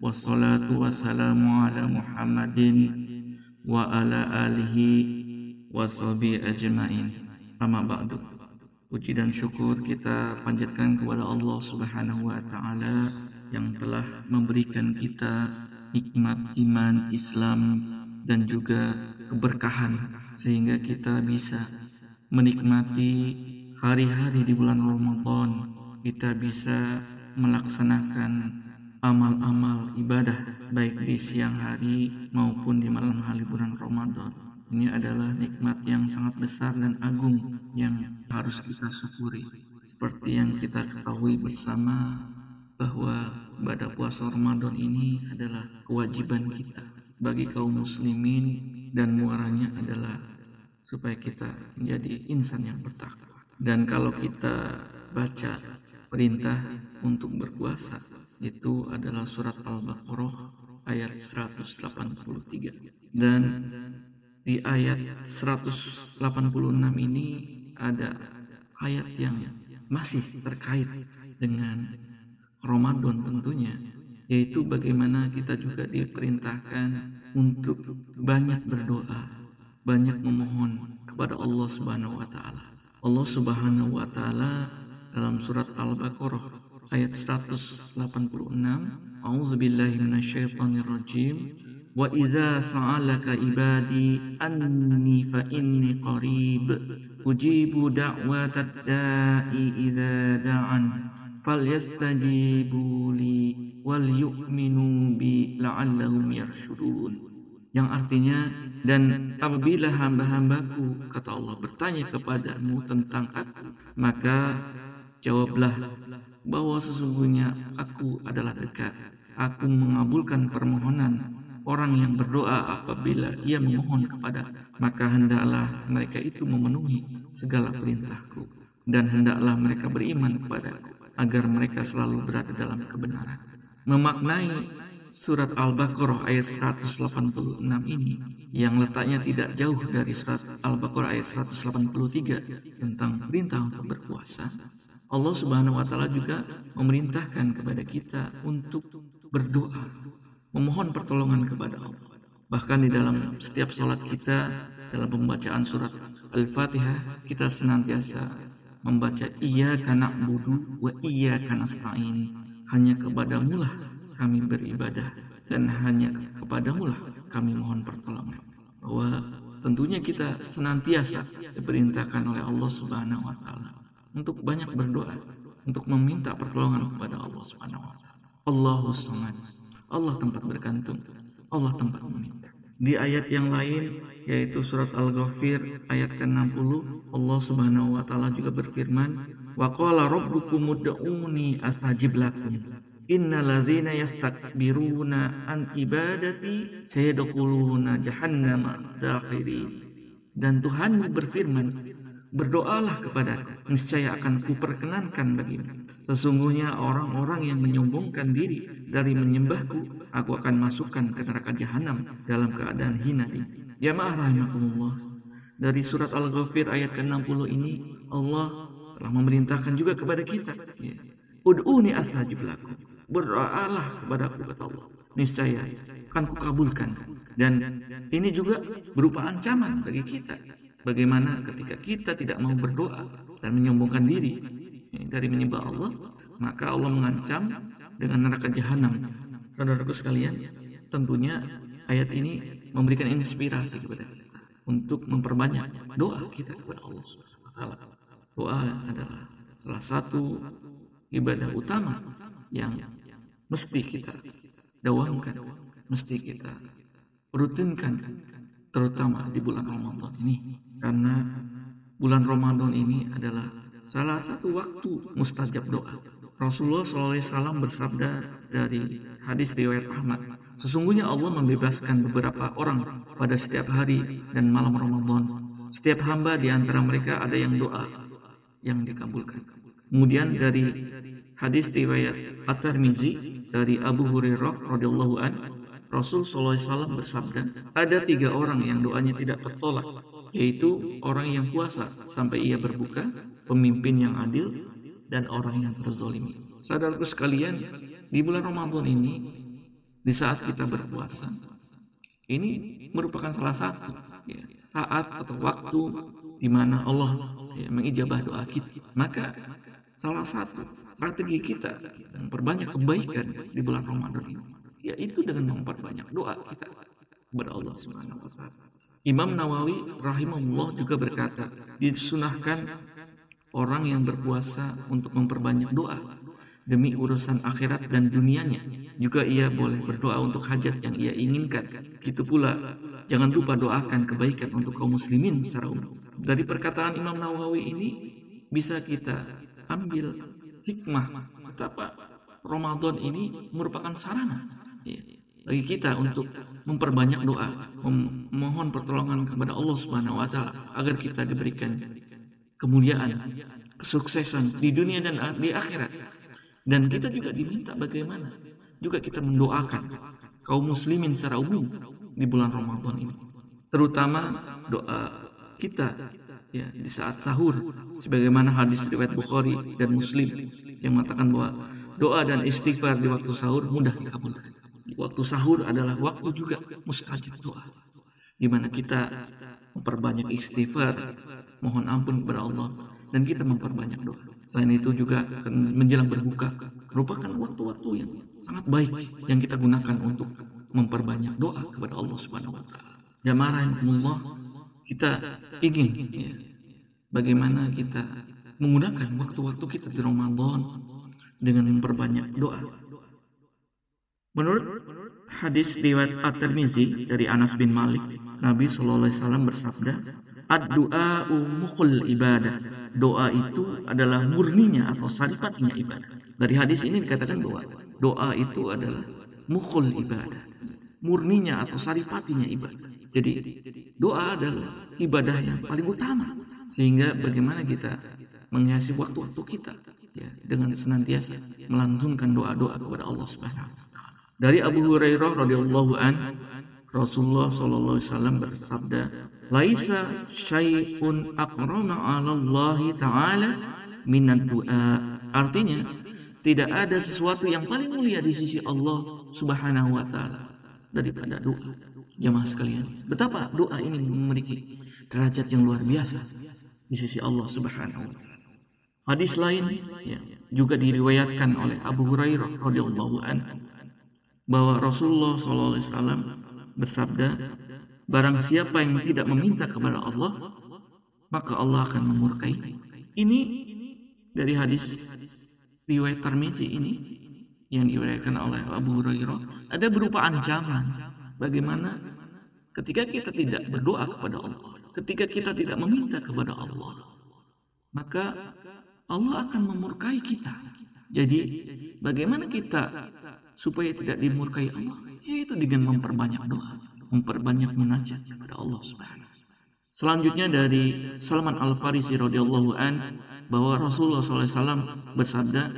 Wassalatu wassalamu ala muhammadin wa ala alihi washabi ajmain. Amma Puji dan syukur kita panjatkan kepada Allah subhanahu wa ta'ala yang telah memberikan kita nikmat iman Islam dan juga keberkahan sehingga kita bisa menikmati hari-hari di bulan Ramadan. Kita bisa melaksanakan amal-amal ibadah baik di siang hari maupun di malam hari bulan Ramadan ini adalah nikmat yang sangat besar dan agung yang harus kita syukuri seperti yang kita ketahui bersama bahwa pada puasa Ramadan ini adalah kewajiban kita bagi kaum muslimin dan muaranya adalah supaya kita menjadi insan yang bertakwa. Dan kalau kita baca perintah untuk berpuasa itu adalah surat Al-Baqarah ayat 183 dan di ayat 186 ini ada ayat yang masih terkait dengan Ramadan tentunya yaitu bagaimana kita juga diperintahkan untuk banyak berdoa, banyak memohon kepada Allah Subhanahu wa taala. Allah Subhanahu wa taala dalam surat Al-Baqarah ayat 186, A'udzu billahi minasyaitonir rajim. Wa idza sa'alaka ibadi anni fa inni qarib. Ujibu da'watad da'i idza da'an. Falyastajibu li wal yu'minu bi la'allahum yarshudun. Yang artinya dan apabila hamba-hambaku kata Allah bertanya kepadamu tentang aku maka jawablah bahwa sesungguhnya aku adalah dekat aku mengabulkan permohonan orang yang berdoa apabila ia memohon kepada maka hendaklah mereka itu memenuhi segala perintahku dan hendaklah mereka beriman kepadaku agar mereka selalu berada dalam kebenaran. Memaknai surat Al-Baqarah ayat 186 ini yang letaknya tidak jauh dari surat Al-Baqarah ayat 183 tentang perintah untuk berpuasa. Allah Subhanahu wa taala juga memerintahkan kepada kita untuk berdoa, memohon pertolongan kepada Allah. Bahkan di dalam setiap salat kita dalam pembacaan surat Al-Fatihah kita senantiasa membaca iya karena budu wa iya karena stain hanya kepadamu lah kami beribadah dan hanya kepadamu lah kami mohon pertolongan. Bahwa tentunya kita senantiasa diperintahkan oleh Allah Subhanahu wa taala untuk banyak berdoa untuk meminta pertolongan kepada Allah Subhanahu wa taala. Allahu samad. Allah tempat bergantung. Allah tempat meminta di ayat yang lain yaitu surat Al-Ghafir ayat ke-60 Allah Subhanahu wa taala juga berfirman wa qala rabbukum ud'uni astajib lakum. Innalladzina yastakbiruna an ibadati sayadkhuluna jahannama dakhirin dan Tuhanmu berfirman berdoalah kepadaku niscaya akan kuperkenankan bagimu sesungguhnya orang-orang yang menyombongkan diri dari menyembahku, aku akan masukkan ke neraka jahanam dalam keadaan hina ini. Jamaah rahimakumullah. Dari surat Al-Ghafir ayat ke-60 ini Allah telah memerintahkan juga kepada kita. Ya. Ud'uni astajib lakum. Berdoalah kepadaku kata Allah. Niscaya akan kukabulkan. Dan ini juga berupa ancaman bagi kita. Bagaimana ketika kita tidak mau berdoa dan menyombongkan diri ya, dari menyembah Allah, maka Allah mengancam dengan neraka jahanam. Saudaraku sekalian, tentunya ayat ini memberikan inspirasi kepada kita untuk memperbanyak doa kita kepada Allah Subhanahu Doa adalah salah satu ibadah utama yang mesti kita dawamkan, mesti kita rutinkan terutama di bulan Ramadan ini karena bulan Ramadan ini adalah salah satu waktu mustajab doa Rasulullah SAW bersabda dari hadis riwayat Ahmad Sesungguhnya Allah membebaskan beberapa orang pada setiap hari dan malam Ramadan. Setiap hamba di antara mereka ada yang doa yang dikabulkan. Kemudian dari hadis riwayat At-Tirmizi dari Abu Hurairah radhiyallahu an Rasul sallallahu alaihi wasallam bersabda, ada tiga orang yang doanya tidak tertolak, yaitu orang yang puasa sampai ia berbuka, pemimpin yang adil, dan orang yang terzolimi. Saudaraku sekalian, di bulan Ramadan ini, di saat kita berpuasa, ini merupakan salah satu ya, saat atau waktu di mana Allah ya, mengijabah doa kita. Maka salah satu strategi kita memperbanyak kebaikan di bulan Ramadan ini yaitu dengan memperbanyak doa kita kepada Allah taala. Imam Nawawi rahimahullah juga berkata, disunahkan orang yang berpuasa untuk memperbanyak doa demi urusan akhirat dan dunianya. Juga ia boleh berdoa untuk hajat yang ia inginkan. Itu pula, jangan lupa doakan kebaikan untuk kaum muslimin secara umum. Dari perkataan Imam Nawawi ini bisa kita ambil hikmah betapa Ramadan ini merupakan sarana ya, bagi kita untuk memperbanyak doa, memohon pertolongan kepada Allah Subhanahu wa taala agar kita diberikan kemuliaan, kesuksesan di dunia dan di akhirat. Dan kita juga diminta bagaimana juga kita mendoakan kaum muslimin secara umum di bulan Ramadan ini. Terutama doa kita ya di saat sahur sebagaimana hadis riwayat Bukhari dan Muslim yang mengatakan bahwa doa dan istighfar di waktu sahur mudah dikabulkan. Waktu sahur adalah waktu juga mustajab doa di mana kita memperbanyak istighfar, mohon ampun kepada Allah dan kita memperbanyak doa. Selain itu juga menjelang berbuka merupakan waktu-waktu yang sangat baik yang kita gunakan untuk memperbanyak doa kepada Allah Subhanahu wa taala. Jamaah Allah kita ingin ya, bagaimana kita menggunakan waktu-waktu kita di Ramadan dengan memperbanyak doa. Menurut hadis riwayat At-Tirmizi dari Anas bin Malik, Nabi Shallallahu alaihi wasallam bersabda, "Ad-du'a mukhul ibadah." Doa itu adalah murninya atau saripatinya ibadah. Dari hadis ini dikatakan bahwa doa itu adalah mukhul ibadah. Murninya atau saripatinya ibadah. Jadi doa adalah ibadah yang paling utama. Sehingga bagaimana kita menghiasi waktu-waktu kita ya, dengan senantiasa melantunkan doa-doa kepada Allah Subhanahu wa taala. Dari Abu Hurairah radhiyallahu an Rasulullah sallallahu alaihi wasallam bersabda, "Laisa syai'un aqrama 'ala Allah taala minad du'a." Artinya, tidak ada sesuatu yang paling mulia di sisi Allah Subhanahu wa taala daripada doa jamaah sekalian. Betapa doa ini memiliki derajat yang luar biasa di sisi Allah Subhanahu wa taala. Hadis lain ya, juga diriwayatkan oleh Abu Hurairah radhiyallahu anhu bahwa Rasulullah SAW bersabda, barang siapa yang tidak meminta kepada Allah, maka Allah akan memurkai. Ini dari hadis riwayat Tirmizi ini yang diriwayatkan oleh Abu Hurairah ada berupa ancaman Bagaimana ketika kita tidak berdoa kepada Allah, ketika kita tidak meminta kepada Allah, maka Allah akan memurkai kita. Jadi, bagaimana kita supaya tidak dimurkai Allah? Yaitu dengan memperbanyak doa, memperbanyak munajat kepada Allah Subhanahu Selanjutnya dari Salman Al Farisi radhiyallahu an bahwa Rasulullah SAW bersabda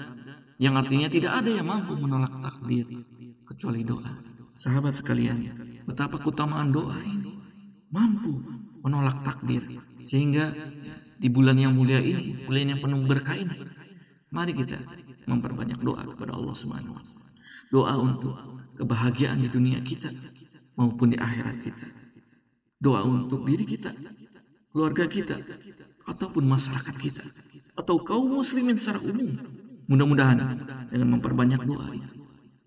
yang artinya tidak ada yang mampu menolak takdir kecuali doa. Sahabat sekalian, betapa keutamaan doa ini mampu menolak takdir sehingga di bulan yang mulia ini, bulan yang penuh berkah ini, mari kita memperbanyak doa kepada Allah Subhanahu wa Doa untuk kebahagiaan di dunia kita maupun di akhirat kita. Doa untuk diri kita, keluarga kita, ataupun masyarakat kita atau kaum muslimin secara umum. Mudah-mudahan dengan memperbanyak doa itu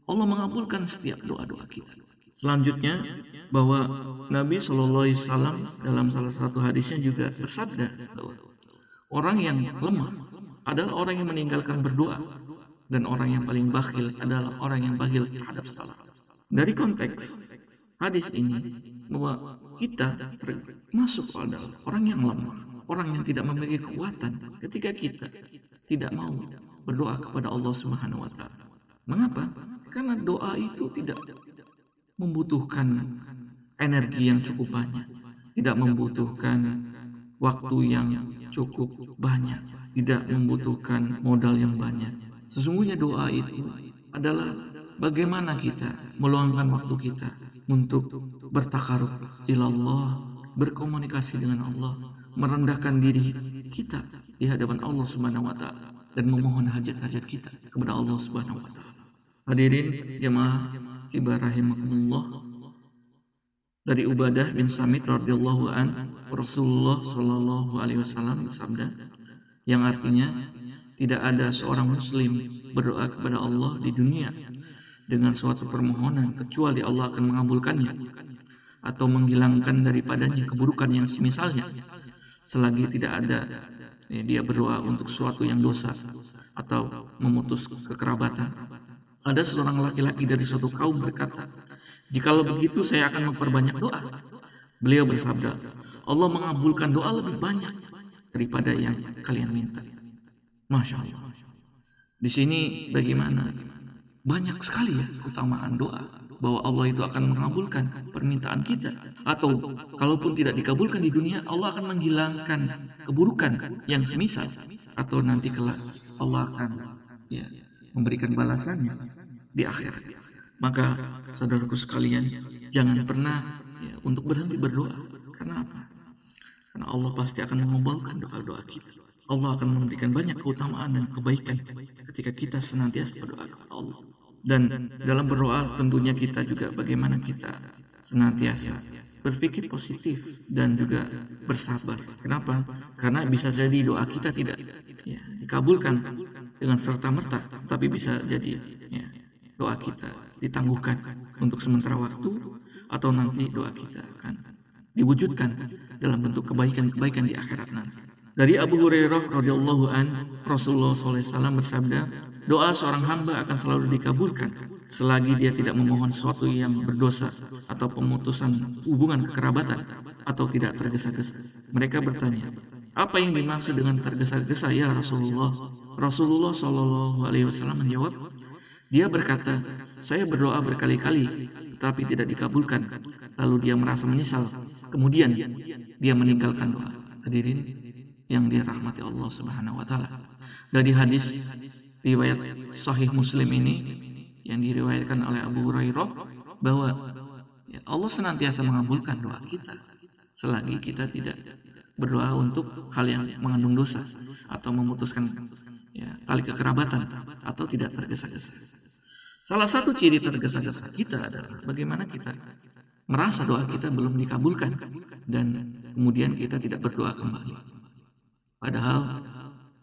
Allah mengabulkan setiap doa-doa kita. Selanjutnya bahwa Nabi Shallallahu Alaihi Wasallam dalam salah satu hadisnya juga bersabda bahwa orang yang lemah adalah orang yang meninggalkan berdoa dan orang yang paling bakhil adalah orang yang bakhil terhadap salah. Dari konteks hadis ini bahwa kita masuk adalah orang yang lemah, orang yang tidak memiliki kekuatan ketika kita tidak mau berdoa kepada Allah Subhanahu wa taala. Mengapa? Karena doa itu tidak membutuhkan energi yang cukup banyak, tidak membutuhkan waktu yang cukup banyak, tidak membutuhkan modal yang banyak. Sesungguhnya doa itu adalah bagaimana kita meluangkan waktu kita untuk bertakarub ilallah, berkomunikasi dengan Allah, merendahkan diri kita di hadapan Allah Subhanahu wa taala dan memohon hajat-hajat kita kepada Allah Subhanahu wa taala. Hadirin jemaah ibarahimahumullah dari Ubadah bin Samit radhiyallahu an Rasulullah shallallahu alaihi wasallam yang artinya tidak ada seorang muslim berdoa kepada Allah di dunia dengan suatu permohonan kecuali Allah akan mengabulkannya atau menghilangkan daripadanya keburukan yang semisalnya selagi tidak ada ya, dia berdoa untuk suatu yang dosa atau memutus kekerabatan ada seorang laki-laki dari suatu kaum berkata Jikalau begitu saya akan memperbanyak doa. Beliau bersabda, Allah mengabulkan doa lebih banyak daripada yang kalian minta. Masya Allah. Di sini bagaimana? Banyak sekali ya keutamaan doa bahwa Allah itu akan mengabulkan permintaan kita atau kalaupun tidak dikabulkan di dunia Allah akan menghilangkan keburukan yang semisal atau nanti kelak Allah akan ya memberikan balasannya di akhirat. Maka saudaraku sekalian, jangan pernah ya, untuk berhenti berdoa. Karena apa? Karena Allah pasti akan mengabulkan doa-doa kita. Allah akan memberikan banyak keutamaan dan kebaikan ketika kita senantiasa berdoa kepada Allah. Dan dalam berdoa tentunya kita juga bagaimana kita senantiasa berpikir positif dan juga bersabar. Kenapa? Karena bisa jadi doa kita tidak ya, dikabulkan dengan serta merta, tapi bisa jadi ya, doa kita ditangguhkan untuk sementara waktu atau nanti doa kita akan diwujudkan dalam bentuk kebaikan-kebaikan di akhirat nanti. Dari Abu Hurairah radhiyallahu an Rasulullah SAW bersabda, doa seorang hamba akan selalu dikabulkan selagi dia tidak memohon sesuatu yang berdosa atau pemutusan hubungan kekerabatan atau tidak tergesa-gesa. Mereka bertanya, apa yang dimaksud dengan tergesa-gesa ya Rasulullah? Rasulullah Shallallahu Alaihi Wasallam menjawab, dia berkata, saya berdoa berkali-kali, tetapi tidak dikabulkan. Lalu dia merasa menyesal. Kemudian dia meninggalkan doa. Hadirin yang dirahmati Allah Subhanahu wa taala. Dari hadis riwayat sahih Muslim ini yang diriwayatkan oleh Abu Hurairah bahwa ya, Allah senantiasa mengabulkan doa kita selagi kita tidak berdoa untuk hal yang mengandung dosa atau memutuskan ya, tali kekerabatan atau tidak tergesa-gesa. Salah satu ciri tergesa-gesa kita adalah bagaimana kita merasa doa kita belum dikabulkan dan kemudian kita tidak berdoa kembali. Padahal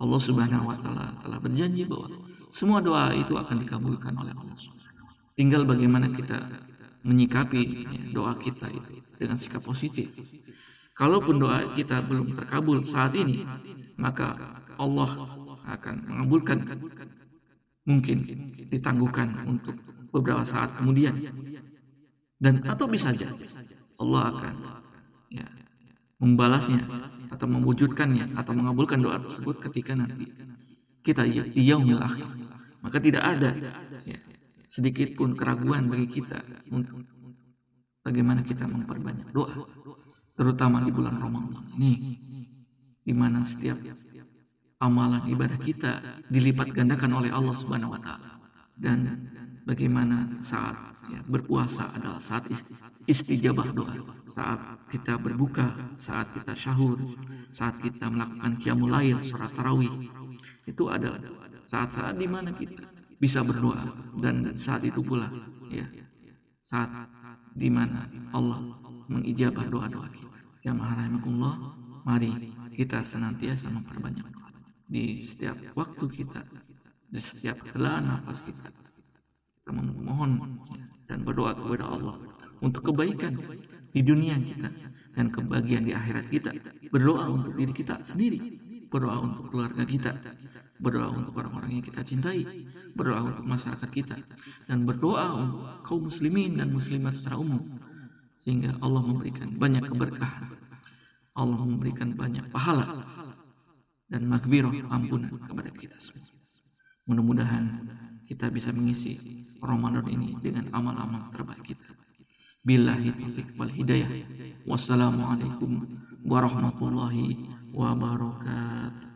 Allah Subhanahu wa taala telah berjanji bahwa semua doa itu akan dikabulkan oleh Allah Tinggal bagaimana kita menyikapi doa kita itu dengan sikap positif. Kalaupun doa kita belum terkabul saat ini, maka Allah akan mengabulkan. Mungkin ditangguhkan untuk beberapa saat kemudian. Dan atau bisa saja Allah akan ya, membalasnya atau mewujudkannya atau mengabulkan doa tersebut ketika nanti kita di yaumil akhir maka tidak ada ya, sedikit pun keraguan bagi kita untuk bagaimana kita memperbanyak doa terutama di bulan Ramadan ini di mana setiap amalan ibadah kita dilipat gandakan oleh Allah Subhanahu wa taala. Dan bagaimana saat ya, berpuasa adalah saat istijabah doa, saat kita berbuka, saat kita syahur, saat kita melakukan qiyamul lail, surat tarawih. Itu adalah saat-saat di mana kita bisa berdoa dan saat itu pula ya saat di mana Allah mengijabah doa-doa kita. Ya maha mari kita senantiasa memperbanyak di setiap waktu kita, di setiap helaan nafas kita. Memohon dan berdoa kepada Allah untuk kebaikan di dunia kita dan kebahagiaan di akhirat kita. Berdoa untuk diri kita sendiri, berdoa untuk keluarga kita, berdoa untuk orang-orang yang kita cintai, berdoa untuk masyarakat kita, dan berdoa untuk kaum muslimin dan muslimat secara umum. Sehingga Allah memberikan banyak keberkahan. Allah memberikan banyak pahala dan maghfirah ampunan kepada kita semua. Mudah-mudahan kita bisa mengisi Ramadan ini dengan amal-amal terbaik kita. Billahi taufiq wal hidayah. Wassalamualaikum warahmatullahi wabarakatuh.